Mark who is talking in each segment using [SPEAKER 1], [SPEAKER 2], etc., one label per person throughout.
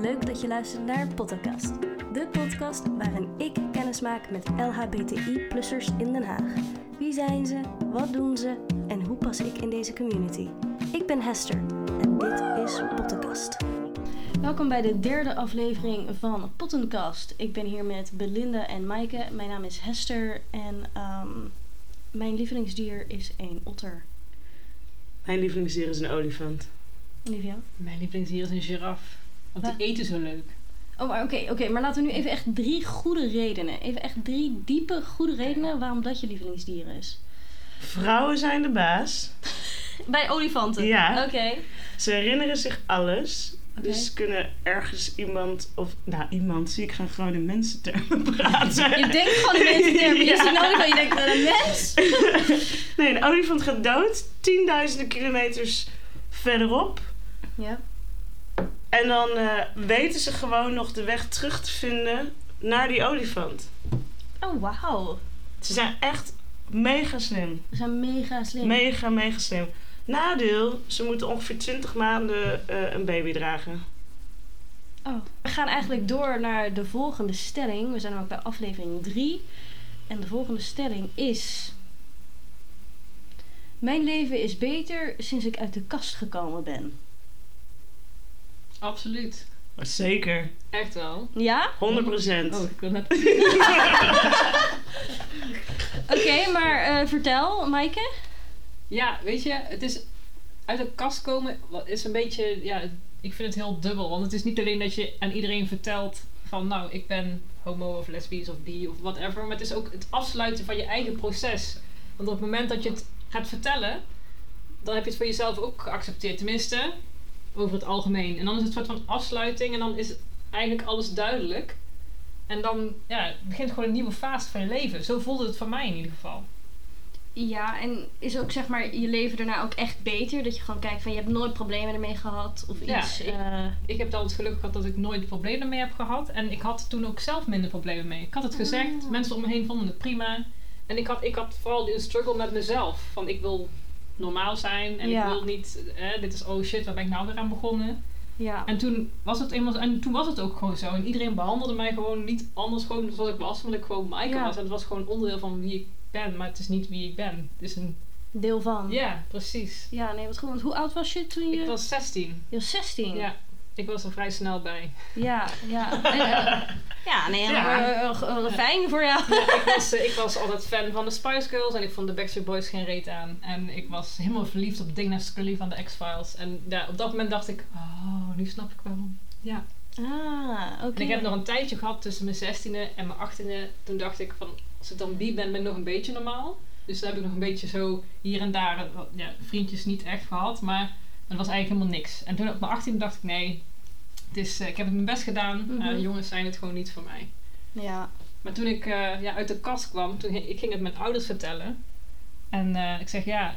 [SPEAKER 1] Leuk dat je luistert naar Podcast. De podcast waarin ik kennis maak met LHBTI-plussers in Den Haag. Wie zijn ze? Wat doen ze? En hoe pas ik in deze community? Ik ben Hester en dit is Podcast. Welkom bij de derde aflevering van Pottencast. Ik ben hier met Belinda en Maaike. Mijn naam is Hester en ehm, mijn lievelingsdier is een otter.
[SPEAKER 2] Mijn lievelingsdier is een olifant.
[SPEAKER 1] Livia?
[SPEAKER 3] Mijn lievelingsdier is een giraf. Want die eten zo leuk.
[SPEAKER 1] Oh, maar oké, oké. maar laten we nu even echt drie goede redenen. Even echt drie diepe goede redenen waarom dat je lievelingsdier is.
[SPEAKER 2] Vrouwen zijn de baas.
[SPEAKER 1] Bij olifanten?
[SPEAKER 2] Ja.
[SPEAKER 1] Oké.
[SPEAKER 2] Ze herinneren zich alles. Dus ze kunnen ergens iemand, of nou iemand, zie ik gaan gewoon in mensentermen praten.
[SPEAKER 1] Je denkt gewoon in mensen termen. Je
[SPEAKER 2] Ja.
[SPEAKER 1] ziet een olifant, je denkt aan een mens.
[SPEAKER 2] Nee, een olifant gaat dood, tienduizenden kilometers verderop.
[SPEAKER 1] Ja.
[SPEAKER 2] En dan eh, weten ze gewoon nog de weg terug te vinden naar die olifant.
[SPEAKER 1] Oh, wauw.
[SPEAKER 2] Ze zijn echt mega slim.
[SPEAKER 1] We zijn mega slim.
[SPEAKER 2] Mega, mega slim. Nadeel, ze moeten ongeveer 20 maanden eh, een baby dragen.
[SPEAKER 1] Oh. We gaan eigenlijk door naar de volgende stelling. We zijn ook bij aflevering 3. En de volgende stelling is... Mijn leven is beter sinds ik uit de kast gekomen ben.
[SPEAKER 3] Absoluut.
[SPEAKER 2] Zeker.
[SPEAKER 3] Echt wel.
[SPEAKER 1] Ja?
[SPEAKER 2] 100 procent.
[SPEAKER 3] Oh, ik wil net...
[SPEAKER 1] Oké, maar eh, vertel, Maaike.
[SPEAKER 3] Ja, weet je, het is uit de kast komen wat is een beetje, ja, ik vind het heel dubbel. Want het is niet alleen dat je aan iedereen vertelt van, nou, ik ben homo of lesbisch of bi of whatever. Maar het is ook het afsluiten van je eigen proces. Want op het moment dat je het gaat vertellen, dan heb je het voor jezelf ook geaccepteerd. Tenminste, over het algemeen. En dan is het een soort van afsluiting en dan is eigenlijk alles duidelijk. En dan ja, begint gewoon een nieuwe fase van je leven. Zo voelde het voor mij in ieder geval.
[SPEAKER 1] Ja, en is ook zeg maar je leven daarna ook echt beter? Dat je gewoon kijkt van je hebt nooit problemen ermee gehad of
[SPEAKER 3] Ja,
[SPEAKER 1] iets.
[SPEAKER 3] ik-
[SPEAKER 1] eh,
[SPEAKER 3] ik heb dan het geluk gehad dat ik nooit problemen mee heb gehad. En ik had toen ook zelf minder problemen mee. Ik had het gezegd,
[SPEAKER 1] Ah.
[SPEAKER 3] mensen om me heen vonden het prima. En ik had, ik had vooral een struggle met mezelf. Van ik wil normaal zijn en
[SPEAKER 1] Ja.
[SPEAKER 3] ik wil niet, eh, dit is oh shit, waar ben ik nou weer aan begonnen?
[SPEAKER 1] ja.
[SPEAKER 3] En toen was het eenmaal, en toen was het ook gewoon zo. En iedereen behandelde mij gewoon niet anders gewoon zoals ik was, omdat ik gewoon
[SPEAKER 1] Ja.
[SPEAKER 3] was. En het was gewoon onderdeel van wie ik ben, maar het is niet wie ik ben. Het is een,
[SPEAKER 1] Deel van.
[SPEAKER 3] ja, precies.
[SPEAKER 1] Ja, nee, wat goed. Want hoe oud was je toen je...
[SPEAKER 3] Ik was 16.
[SPEAKER 1] Je was 16.
[SPEAKER 3] Ja, ik was er vrij snel bij.
[SPEAKER 1] Ja, ja. En, ja, nee,
[SPEAKER 3] Ja.
[SPEAKER 1] maar, fijn voor jou.
[SPEAKER 3] Ja, ik, was, eh, ik was altijd fan van de Spice Girls en ik vond de Backstreet Boys geen reet aan. En ik was helemaal verliefd op Dana Scully van de X-Files. En ja, op dat moment dacht ik, oh, nu snap ik waarom. Ja.
[SPEAKER 1] Ah, oké.
[SPEAKER 3] En ik heb nog een tijdje gehad tussen mijn 16e en mijn 18e. Toen dacht ik van, als ik dan bi ben, ben ik nog een beetje normaal. Dus dan heb ik nog een beetje zo hier en daar, eh, ja, vriendjes niet echt gehad. Maar het was eigenlijk helemaal niks. En toen op mijn 18e dacht ik, nee, het is, eh, ik heb het mijn best gedaan.
[SPEAKER 1] Mhm.
[SPEAKER 3] Eh, jongens zijn het gewoon niet voor mij.
[SPEAKER 1] Ja.
[SPEAKER 3] Maar toen ik eh, ja, uit de kast kwam, toen ging, ik ging het mijn ouders vertellen. En ik zeg, ja,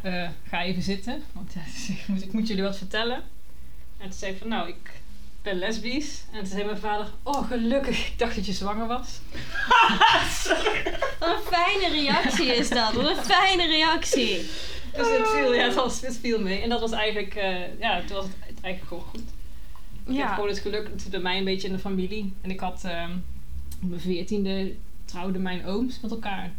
[SPEAKER 3] ga even zitten. Want ja, ik, moet, ik moet jullie wat vertellen. En toen zei ik van, nou, ik ben lesbisch. En toen zei mijn vader, oh gelukkig, ik dacht dat je zwanger was.
[SPEAKER 1] Wat een fijne reactie is dat. Wat een fijne reactie.
[SPEAKER 3] Dus het viel, ja, het, was, het viel mee. En dat was eigenlijk, eh, ja, toen was het eigenlijk gewoon goed. Ik heb gewoon het geluk, het bij mij een beetje in de familie. En ik had ehm, op mijn veertiende trouwden mijn ooms met elkaar.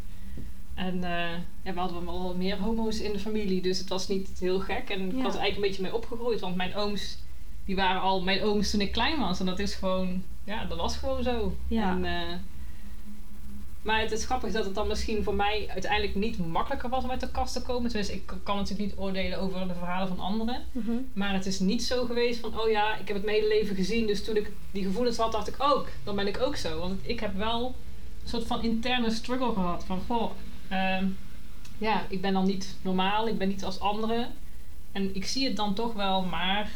[SPEAKER 3] En eh, ja, we hadden wel meer homo's in de familie, dus het was niet heel gek. En ik
[SPEAKER 1] Ja.
[SPEAKER 3] was er eigenlijk een beetje mee opgegroeid, want mijn ooms, die waren al mijn ooms toen ik klein was. En dat is gewoon, ja, dat was gewoon zo.
[SPEAKER 1] Ja.
[SPEAKER 3] En, eh, maar het is grappig dat het dan misschien voor mij uiteindelijk niet makkelijker was om uit de kast te komen. Tenminste, ik kan natuurlijk niet oordelen over de verhalen van anderen.
[SPEAKER 1] Mhm.
[SPEAKER 3] Maar het is niet zo geweest van, oh ja, ik heb het mijn hele leven gezien. Dus toen ik die gevoelens had, dacht ik ook, dan ben ik ook zo. Want ik heb wel een soort van interne struggle gehad. Van, goh, ehm, ja, ik ben dan niet normaal. Ik ben niet als anderen. En ik zie het dan toch wel, maar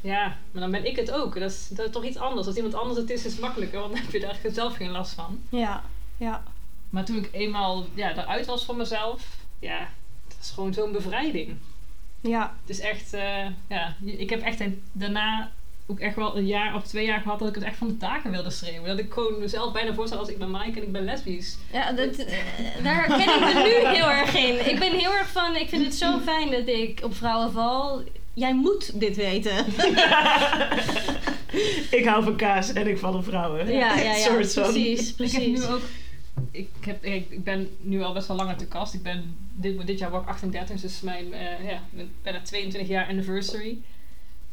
[SPEAKER 3] ja, maar dan ben ik het ook. Dat is, dat is toch iets anders. Als iemand anders het is, is het makkelijker. Want dan heb je daar zelf geen last van.
[SPEAKER 1] Ja. Ja.
[SPEAKER 3] Maar toen ik eenmaal ja, eruit was voor mezelf, ja, dat is gewoon zo'n bevrijding.
[SPEAKER 1] Ja.
[SPEAKER 3] Het is echt, eh, ja, ik heb echt een, daarna ook echt wel een jaar of twee jaar gehad dat ik het echt van de daken wilde schreeuwen. Dat ik gewoon mezelf bijna voorstel als ik ben Mike en ik ben lesbisch.
[SPEAKER 1] Ja, dat, eh, daar herken ik me nu heel erg in. Ik ben heel erg van, ik vind het zo fijn dat ik op vrouwen val. Jij moet dit weten.
[SPEAKER 2] ik hou van kaas en ik val op vrouwen.
[SPEAKER 1] Ja, ja, ja.
[SPEAKER 2] Soort van.
[SPEAKER 1] Precies,
[SPEAKER 3] Ik
[SPEAKER 1] precies.
[SPEAKER 3] heb nu ook. Ik, heb, ik, ik ben nu al best wel lang uit de kast. Ik ben dit, dit jaar word ik 38, dus mijn eh, ja, mijn bijna 22 jaar anniversary.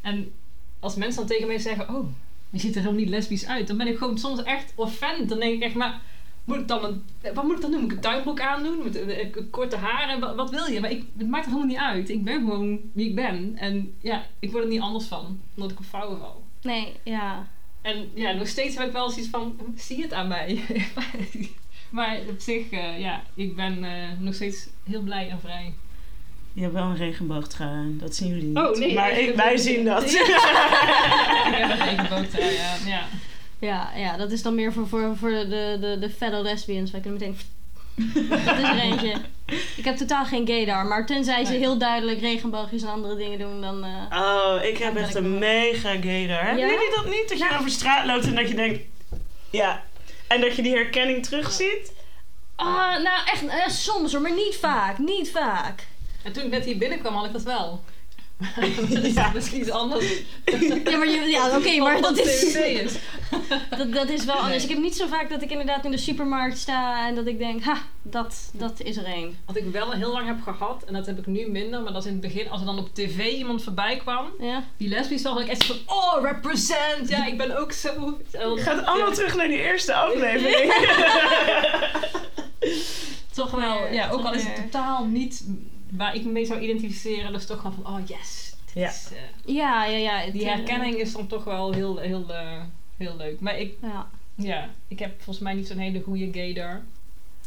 [SPEAKER 3] En als mensen dan tegen mij zeggen: Oh, je ziet er helemaal niet lesbisch uit, dan ben ik gewoon soms echt offended. Dan denk ik echt, maar moet ik dan een, wat moet ik dan doen? Moet ik een tuinbroek aandoen? Met eh, eh, korte haren? Wat, wat wil je? Maar ik, het maakt er helemaal niet uit. Ik ben gewoon wie ik ben. En ja, ik word er niet anders van, omdat ik op vrouwen val.
[SPEAKER 1] Nee, ja.
[SPEAKER 3] En ja, nog steeds heb ik wel zoiets van, zie het aan mij. maar op zich, eh, ja, ik ben eh, nog steeds heel blij en vrij.
[SPEAKER 2] Je hebt wel een regenboogtrui aan, dat zien jullie niet.
[SPEAKER 3] Oh, nee,
[SPEAKER 2] maar
[SPEAKER 3] ik-
[SPEAKER 2] wij zien dat.
[SPEAKER 3] ik heb een regenboogtrui, ja. ja.
[SPEAKER 1] Ja, ja, dat is dan meer voor, voor, voor de, de, de fellow lesbians. Wij kunnen meteen... dat is er eentje. Ik heb totaal geen gaydar, maar tenzij ze heel duidelijk regenboogjes en andere dingen doen, dan... eh,
[SPEAKER 2] Oh, ik heb echt
[SPEAKER 1] ik
[SPEAKER 2] een mega gaydar. Hebben
[SPEAKER 1] Ja?
[SPEAKER 2] jullie dat niet? Dat je over straat loopt en dat je denkt... Ja. En dat je die herkenning terugziet?
[SPEAKER 1] Ah, nou echt, eh, soms hoor, maar niet vaak. Niet vaak.
[SPEAKER 3] En toen ik net hier binnenkwam, had ik dat wel. dat is
[SPEAKER 2] Ja.
[SPEAKER 3] misschien iets anders.
[SPEAKER 1] Ja, maar ja, oké, maar
[SPEAKER 3] Wat
[SPEAKER 1] dat is, dat, dat is wel anders.
[SPEAKER 3] Nee.
[SPEAKER 1] Ik heb niet zo vaak dat ik inderdaad in de supermarkt sta en dat ik denk, ha, dat, dat is er één.
[SPEAKER 3] Wat ik wel heel lang heb gehad, en dat heb ik nu minder, maar dat is in het begin, als er dan op tv iemand voorbij kwam,
[SPEAKER 1] Ja?
[SPEAKER 3] die lesbisch zag, had ik echt van, oh, represent, ja, ik ben ook zo.
[SPEAKER 2] Je gaat allemaal terug naar die eerste aflevering.
[SPEAKER 3] Toch wel, ja, ook al is het totaal niet waar ik me mee zou identificeren, dus toch gewoon van, oh yes.
[SPEAKER 2] Ja.
[SPEAKER 3] is, eh,
[SPEAKER 1] Ja, ja, ja. het,
[SPEAKER 3] die
[SPEAKER 1] eh,
[SPEAKER 3] herkenning is dan toch wel heel, heel, eh, heel leuk. Maar ik,
[SPEAKER 1] Ja.
[SPEAKER 3] ja, ik heb volgens mij niet zo'n hele goede gaydar.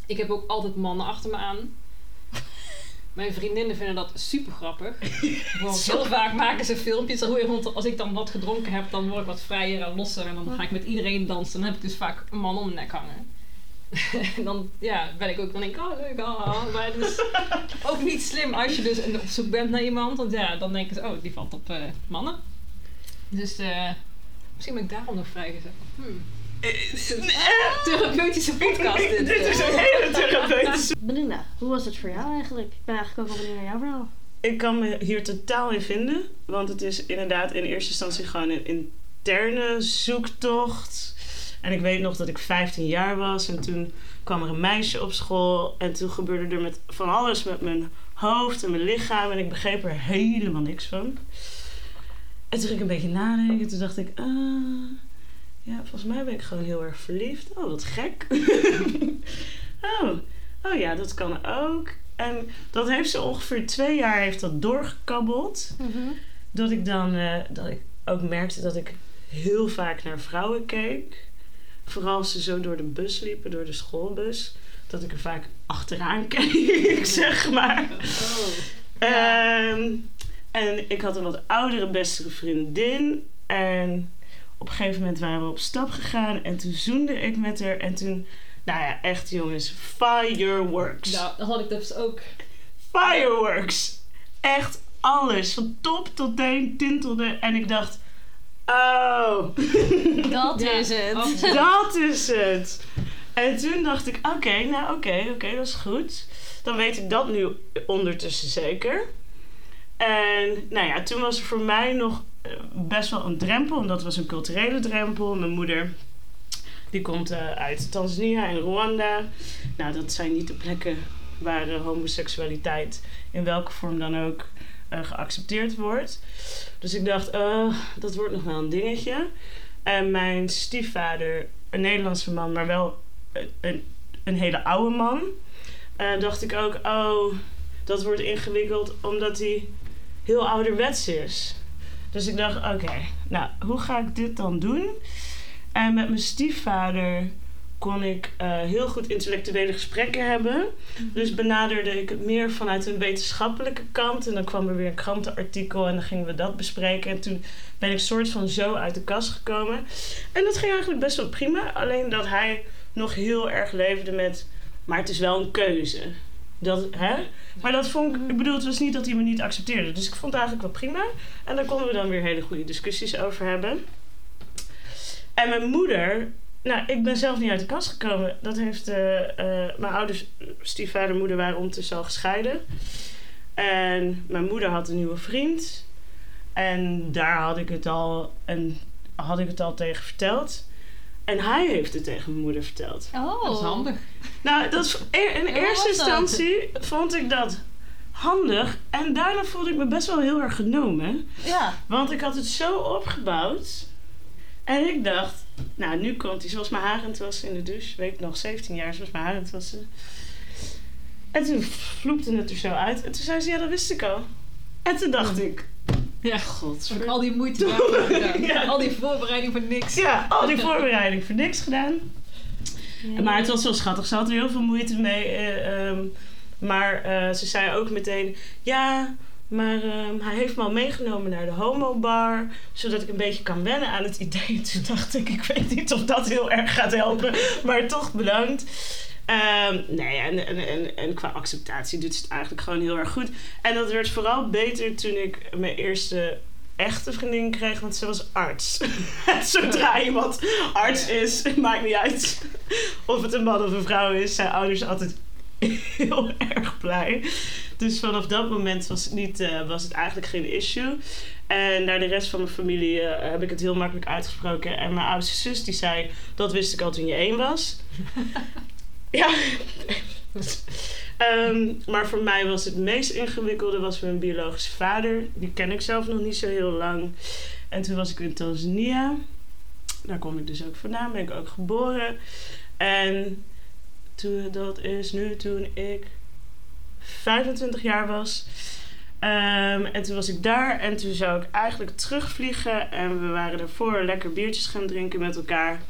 [SPEAKER 3] Ik heb ook altijd mannen achter me aan. Mijn vriendinnen vinden dat super grappig. Gewoon heel vaak maken ze filmpjes. Hoe- want Als ik dan wat gedronken heb, dan word ik wat vrijer en losser. En dan ga ik met iedereen dansen. Dan heb ik dus vaak een man om mijn nek hangen. en dan ja, ben ik ook, dan denk ik, oh leuk, ah. Maar het is ook niet slim als je dus op zoek bent naar iemand. Want ja, dan denken ze, oh, die valt op eh, mannen. Dus eh, misschien ben ik daarom nog vrijgezet. Hmm. Therapeutische podcast dit.
[SPEAKER 2] Dit is een hele therapeutische...
[SPEAKER 1] Belinda, hoe was het voor jou eigenlijk? Ik ben eigenlijk ook wel benieuwd naar jouw verhaal.
[SPEAKER 2] Ik kan me hier totaal in vinden. Want het is inderdaad in eerste instantie gewoon een interne zoektocht. En ik weet nog dat ik 15 jaar was. En toen kwam er een meisje op school. En toen gebeurde er met van alles met mijn hoofd en mijn lichaam. En ik begreep er helemaal niks van. En toen ging ik een beetje nadenken. Toen dacht ik... ah, ja, volgens mij ben ik gewoon heel erg verliefd. Oh, wat gek. oh, oh ja, dat kan ook. En dat heeft ze ongeveer twee jaar heeft dat doorgekabbeld. Dat ik dan eh, dat ik ook merkte dat ik heel vaak naar vrouwen keek. Vooral als ze zo door de bus liepen, door de schoolbus. Dat ik er vaak achteraan keek, zeg maar.
[SPEAKER 3] Oh.
[SPEAKER 2] Ehm, en ik had een wat oudere, bestere vriendin. En op een gegeven moment waren we op stap gegaan. En toen zoende ik met haar. En toen, nou ja, echt jongens, fireworks.
[SPEAKER 3] Nou, dat had ik dus ook.
[SPEAKER 2] Fireworks. Echt alles. Van top tot teen tintelde. En ik dacht, oh,
[SPEAKER 1] Dat
[SPEAKER 3] Ja,
[SPEAKER 1] is het.
[SPEAKER 2] dat is het. En toen dacht ik, oké, nou oké, oké, dat is goed. Dan weet ik dat nu ondertussen zeker. En nou ja, toen was er voor mij nog eh, best wel een drempel. Omdat het was een culturele drempel. Mijn moeder, die komt eh, uit Tanzania en Rwanda. Nou, dat zijn niet de plekken waar eh, homoseksualiteit in welke vorm dan ook geaccepteerd wordt. Dus ik dacht, eh, dat wordt nog wel een dingetje. En mijn stiefvader, een Nederlandse man, maar wel een, een, een hele oude man. eh, dacht ik ook, oh, dat wordt ingewikkeld omdat hij heel ouderwets is. Dus ik dacht, oké, nou, hoe ga ik dit dan doen? En met mijn stiefvader kon ik eh, heel goed intellectuele gesprekken hebben. Dus benaderde ik het meer vanuit een wetenschappelijke kant. En dan kwam er weer een krantenartikel en dan gingen we dat bespreken. En toen ben ik soort van zo uit de kast gekomen. En dat ging eigenlijk best wel prima. Alleen dat hij nog heel erg leefde met... Maar het is wel een keuze. Dat, hè? Maar dat vond ik... Ik bedoel, het was niet dat hij me niet accepteerde. Dus ik vond het eigenlijk wel prima. En daar konden we dan weer hele goede discussies over hebben. En mijn moeder... Nou, ik ben zelf niet uit de kast gekomen. Dat heeft... eh, eh, mijn ouders, stiefvader en moeder waren ondertussen al gescheiden. En mijn moeder had een nieuwe vriend. En daar had ik het al een had ik het al tegen verteld. En hij heeft het tegen mijn moeder verteld.
[SPEAKER 1] Oh.
[SPEAKER 3] Dat is handig.
[SPEAKER 2] Nou, dat is, in
[SPEAKER 1] Hoe
[SPEAKER 2] eerste instantie vond ik dat handig. En daarna voelde ik me best wel heel erg genomen.
[SPEAKER 1] Ja.
[SPEAKER 2] Want ik had het zo opgebouwd. En ik dacht, nou nu komt hij zoals mijn haar aan het wassen in de douche. Weet ik nog, 17 jaar zoals mijn haar aan het wassen. En toen vloepte het er zo uit. En toen zei ze, ja dat wist ik al. En toen dacht ik,
[SPEAKER 3] Ja.
[SPEAKER 2] god.
[SPEAKER 3] Al die moeite daarvoor gedaan.
[SPEAKER 2] Ja.
[SPEAKER 3] Al die voorbereiding voor niks.
[SPEAKER 2] Ja, al die voorbereiding voor niks gedaan. Maar het was wel schattig. Ze had er heel veel moeite mee. eh, ehm, maar eh, ze zei ook meteen... Ja, maar ehm, hij heeft me al meegenomen naar de homobar. Zodat ik een beetje kan wennen aan het idee. Toen dacht ik, ik weet niet of dat heel erg gaat helpen. Maar toch bedankt. Ehm, nee, en, en, en, en qua acceptatie doet ze het eigenlijk gewoon heel erg goed. En dat werd vooral beter toen ik mijn eerste echte vriendin kreeg, want ze was arts. Zodra iemand arts is, maakt niet uit of het een man of een vrouw is, zijn ouders altijd heel erg blij. Dus vanaf dat moment was het, niet, eh, was het eigenlijk geen issue. En naar de rest van mijn familie eh, heb ik het heel makkelijk uitgesproken. En mijn oudste zus die zei, dat wist ik al toen je één was. ja. Ehm, maar voor mij was het meest ingewikkelde was mijn biologische vader. Die ken ik zelf nog niet zo heel lang. En toen was ik in Tanzania. Daar kom ik dus ook vandaan. Ben ik ook geboren. En toen, dat is nu toen ik 25 jaar was. Ehm, en toen was ik daar en toen zou ik eigenlijk terugvliegen. En we waren daarvoor lekker biertjes gaan drinken met elkaar.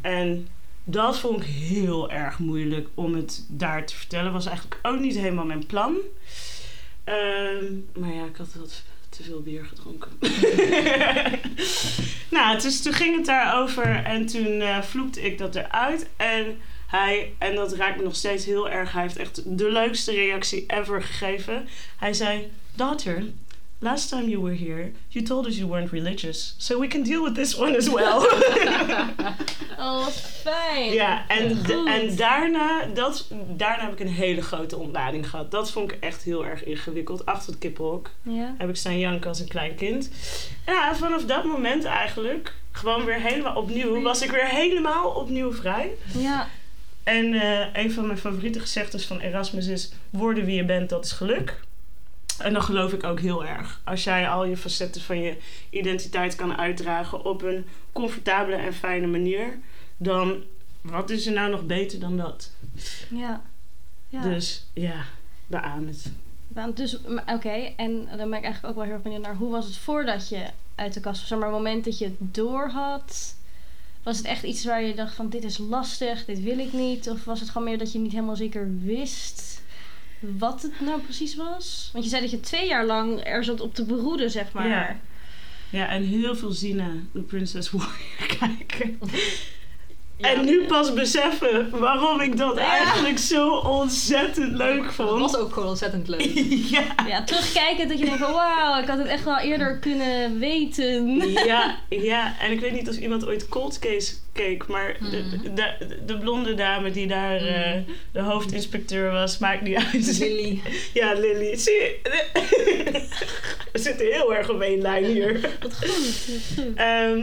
[SPEAKER 2] En dat vond ik heel erg moeilijk om het daar te vertellen. Was eigenlijk ook niet helemaal mijn plan. Ehm, maar ja, ik had wat te veel bier gedronken. nou, dus toen ging het daarover en toen eh vloekte ik dat eruit. En hij, en dat raakt me nog steeds heel erg, hij heeft echt de leukste reactie ever gegeven. Hij zei, daughter, last time you were here, you told us you weren't religious. So we can deal with this one as well.
[SPEAKER 1] Oh, fijn.
[SPEAKER 2] Ja, en, en daarna, dat, daarna heb ik een hele grote ontlading gehad. Dat vond ik echt heel erg ingewikkeld. Achter het kippenhok
[SPEAKER 1] Ja.
[SPEAKER 2] heb ik staan janken als een klein kind. Ja, vanaf dat moment eigenlijk, gewoon weer helemaal opnieuw, was ik weer helemaal opnieuw vrij.
[SPEAKER 1] Ja.
[SPEAKER 2] En eh, een van mijn favoriete gezegdes van Erasmus is: worden wie je bent, dat is geluk. En dat geloof ik ook heel erg. Als jij al je facetten van je identiteit kan uitdragen op een comfortabele en fijne manier, dan wat is er nou nog beter dan dat?
[SPEAKER 1] Ja. ja.
[SPEAKER 2] Dus ja, beaam het.
[SPEAKER 1] Want Dus, oké, en dan ben ik eigenlijk ook wel heel erg benieuwd naar hoe was het voordat je uit de kast was? Maar, het moment dat je het door had, was het echt iets waar je dacht van dit is lastig, dit wil ik niet? Of was het gewoon meer dat je niet helemaal zeker wist wat het nou precies was? Want je zei dat je twee jaar lang er zat op te beroeden, zeg maar.
[SPEAKER 2] Ja. Ja, en heel veel Zina, de Princess Warrior, kijken. En nu pas beseffen waarom ik dat
[SPEAKER 1] Ja.
[SPEAKER 2] eigenlijk zo ontzettend leuk
[SPEAKER 3] Dat
[SPEAKER 2] vond.
[SPEAKER 3] was ook gewoon ontzettend leuk.
[SPEAKER 2] ja.
[SPEAKER 1] Ja, terugkijken dat je denkt van wauw, ik had het echt wel eerder kunnen weten.
[SPEAKER 2] ja, ja, en ik weet niet of iemand ooit Cold Case keek, maar de,
[SPEAKER 3] Mhm.
[SPEAKER 2] de, de blonde dame die daar eh, de hoofdinspecteur was, maakt niet uit.
[SPEAKER 3] Lily.
[SPEAKER 2] Ja, Lily. Zie je? We zitten heel erg op één lijn hier.
[SPEAKER 1] Wat goed, wat goed.
[SPEAKER 2] Ehm,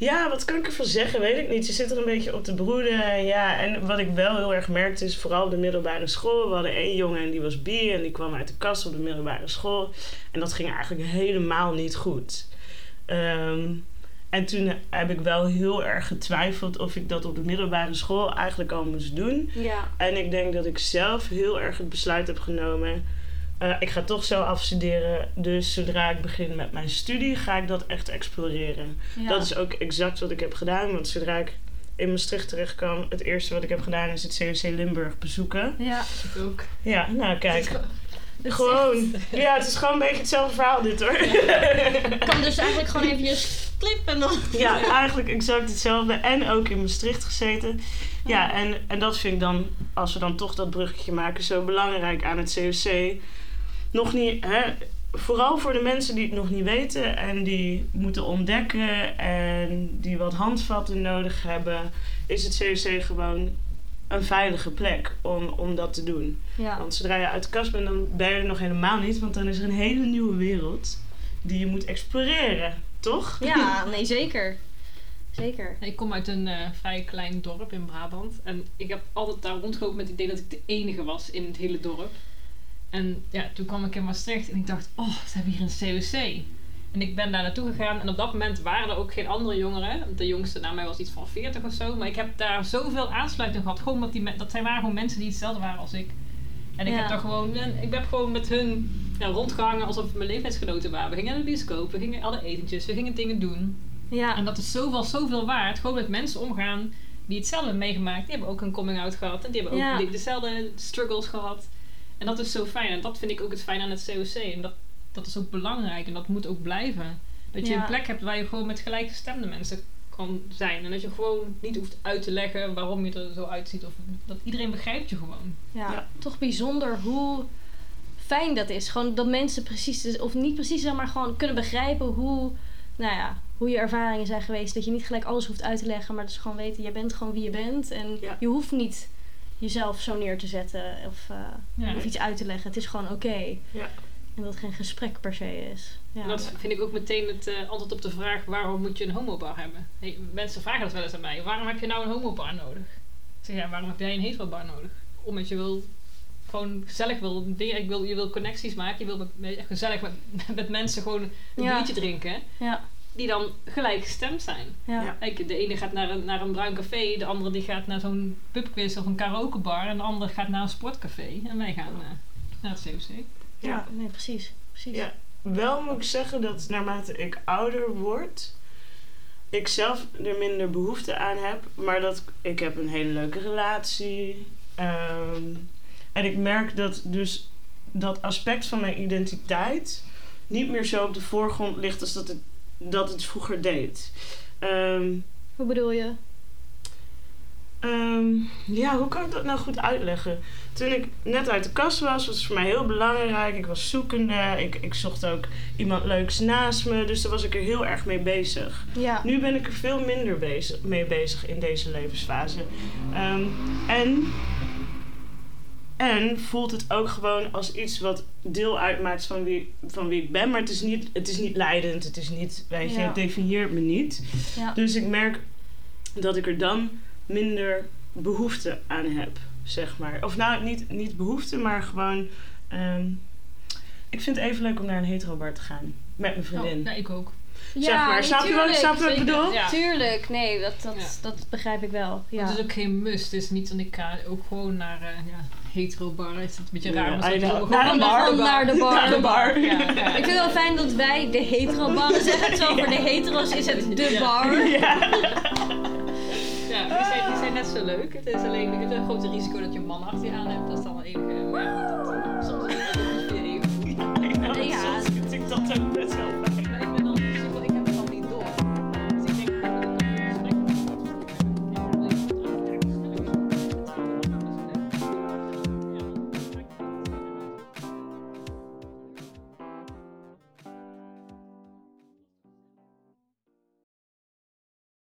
[SPEAKER 2] ja, wat kan ik ervan zeggen? Weet ik niet. Je zit er een beetje op te broeden. Ja, en wat ik wel heel erg merkte is vooral op de middelbare school. We hadden één jongen en die was bi en die kwam uit de kast op de middelbare school. En dat ging eigenlijk helemaal niet goed. Ehm, en toen heb ik wel heel erg getwijfeld of ik dat op de middelbare school eigenlijk al moest doen.
[SPEAKER 1] Ja.
[SPEAKER 2] En ik denk dat ik zelf heel erg het besluit heb genomen. Eh, ik ga toch zo afstuderen. Dus zodra ik begin met mijn studie, ga ik dat echt exploreren.
[SPEAKER 1] ja.
[SPEAKER 2] Dat is ook exact wat ik heb gedaan. Want zodra ik in Maastricht terecht kwam, het eerste wat ik heb gedaan is het COC Limburg bezoeken.
[SPEAKER 1] Ja.
[SPEAKER 3] Ik ook.
[SPEAKER 2] Ja, nou kijk. Gewoon. Ja, het is gewoon een beetje hetzelfde verhaal dit hoor.
[SPEAKER 1] echt- kan dus eigenlijk gewoon eventjes klippen dan.
[SPEAKER 2] Ja, eigenlijk exact hetzelfde. En ook in Maastricht gezeten. Ja, en, en dat vind ik dan, als we dan toch dat bruggetje maken, zo belangrijk aan het COC. Nog niet, hè, vooral voor de mensen die het nog niet weten en die moeten ontdekken en die wat handvatten nodig hebben, is het COC gewoon een veilige plek om, om dat te doen.
[SPEAKER 1] Ja.
[SPEAKER 2] Want zodra je uit de kast bent, dan ben je er nog helemaal niet, want dan is er een hele nieuwe wereld die je moet exploreren. Toch?
[SPEAKER 1] Ja, nee, zeker. Zeker.
[SPEAKER 3] Ik kom uit een eh, vrij klein dorp in Brabant. En ik heb altijd daar rondgelopen met het idee dat ik de enige was in het hele dorp. En ja, toen kwam ik in Maastricht en ik dacht, oh, ze hebben hier een COC. En ik ben daar naartoe gegaan en op dat moment waren er ook geen andere jongeren. De jongste na mij was iets van 40 of zo. Maar ik heb daar zoveel aansluiting gehad. Gewoon omdat die dat zijn waren gewoon mensen die hetzelfde waren als ik. En ik
[SPEAKER 1] Ja.
[SPEAKER 3] heb daar gewoon, ik heb gewoon met hun ja, rondgehangen alsof het mijn leeftijdsgenoten waren. We gingen naar de bioscoop, we gingen alle etentjes, we gingen dingen doen.
[SPEAKER 1] Ja.
[SPEAKER 3] En dat is zoveel, zoveel waard. Gewoon met mensen omgaan die hetzelfde hebben meegemaakt. Die hebben ook een coming out gehad. En die hebben ook
[SPEAKER 1] Ja.
[SPEAKER 3] dezelfde struggles gehad. En dat is zo fijn. En dat vind ik ook het fijn aan het COC. En dat, dat is ook belangrijk. En dat moet ook blijven. Dat je
[SPEAKER 1] Ja.
[SPEAKER 3] een plek hebt waar je gewoon met gelijkgestemde mensen kan zijn. En dat je gewoon niet hoeft uit te leggen waarom je er zo uitziet. Of dat iedereen begrijpt je gewoon.
[SPEAKER 1] Ja,
[SPEAKER 2] Ja.
[SPEAKER 1] toch bijzonder hoe fijn dat is. Gewoon dat mensen precies, of niet precies, zeg maar gewoon kunnen begrijpen hoe, nou ja, hoe je ervaringen zijn geweest. Dat je niet gelijk alles hoeft uit te leggen, maar dus gewoon weten, je bent gewoon wie je bent. En
[SPEAKER 2] Ja.
[SPEAKER 1] je hoeft niet jezelf zo neer te zetten of, eh,
[SPEAKER 3] Ja.
[SPEAKER 1] of iets uit te leggen. Het is gewoon oké.
[SPEAKER 2] Ja.
[SPEAKER 1] En dat het geen gesprek per se is. Ja.
[SPEAKER 3] En dat vind ik ook meteen het eh, antwoord op de vraag: waarom moet je een homobar hebben? Hey, mensen vragen dat wel eens aan mij. Waarom heb je nou een homobar nodig? Ik zeg ja, waarom heb jij een heterobar nodig? Omdat je wil gewoon gezellig wil dingen. Ik wil, je wil connecties maken. Je wil met, met- gezellig met, met mensen gewoon een
[SPEAKER 1] Ja.
[SPEAKER 3] biertje drinken.
[SPEAKER 1] Ja,
[SPEAKER 3] Die dan gelijkgestemd zijn.
[SPEAKER 1] ja.
[SPEAKER 2] Ja.
[SPEAKER 3] Kijk, de ene gaat naar een, naar een bruin café. De andere die gaat naar zo'n pubquiz of een karaokebar. En de andere gaat naar een sportcafé. En wij gaan eh, naar het COC.
[SPEAKER 1] Ja,
[SPEAKER 2] Ja.
[SPEAKER 1] nee, precies. precies.
[SPEAKER 2] Ja. Wel moet ik zeggen dat naarmate ik ouder word, ik zelf er minder behoefte aan heb. Maar dat ik heb een hele leuke relatie. ehm, en ik merk dat dus dat aspect van mijn identiteit niet meer zo op de voorgrond ligt als dat het, dat het vroeger deed. Ehm,
[SPEAKER 1] Hoe bedoel je?
[SPEAKER 2] Ehm, ja, hoe kan ik dat nou goed uitleggen? Toen ik net uit de kast was, was het voor mij heel belangrijk. Ik was zoekende. Ik, ik zocht ook iemand leuks naast me. Dus daar was ik er heel erg mee bezig.
[SPEAKER 1] Ja.
[SPEAKER 2] Nu ben ik er veel minder bezig, mee bezig in deze levensfase. Ehm, en, en voelt het ook gewoon als iets wat deel uitmaakt van wie, van wie ik ben. Maar het is niet, het is niet leidend. Het is niet, weet je,
[SPEAKER 1] Ja.
[SPEAKER 2] het definieert me niet.
[SPEAKER 1] Ja.
[SPEAKER 2] Dus ik merk dat ik er dan minder behoefte aan heb, zeg maar. Of nou, niet, niet behoefte, maar gewoon... ehm, ik vind het even leuk om naar een heterobar te gaan. Met mijn vriendin.
[SPEAKER 3] Oh, ja, ik ook.
[SPEAKER 2] zeg maar, snap je, wat, snap je wat ik bedoel?
[SPEAKER 3] Ja.
[SPEAKER 1] Tuurlijk, nee, dat, dat,
[SPEAKER 3] Ja.
[SPEAKER 1] dat begrijp ik wel. Ja.
[SPEAKER 3] Het is ook geen must. Het is niet dat ik ga ook gewoon naar eh ja, hetero bar. Het is een beetje raar. Maar zo-
[SPEAKER 2] Naar een bar.
[SPEAKER 3] de
[SPEAKER 1] Naar de bar.
[SPEAKER 2] Naar de bar.
[SPEAKER 3] Ja, ja.
[SPEAKER 1] Ik vind het wel fijn dat wij de hetero-barren zeggen. Terwijl voor de hetero's is het de bar.
[SPEAKER 2] Ja.
[SPEAKER 3] Ja, die zijn, die zijn net zo leuk. Het is alleen het is een grote risico dat je een man achter je aan hebt. Dat is dan het enige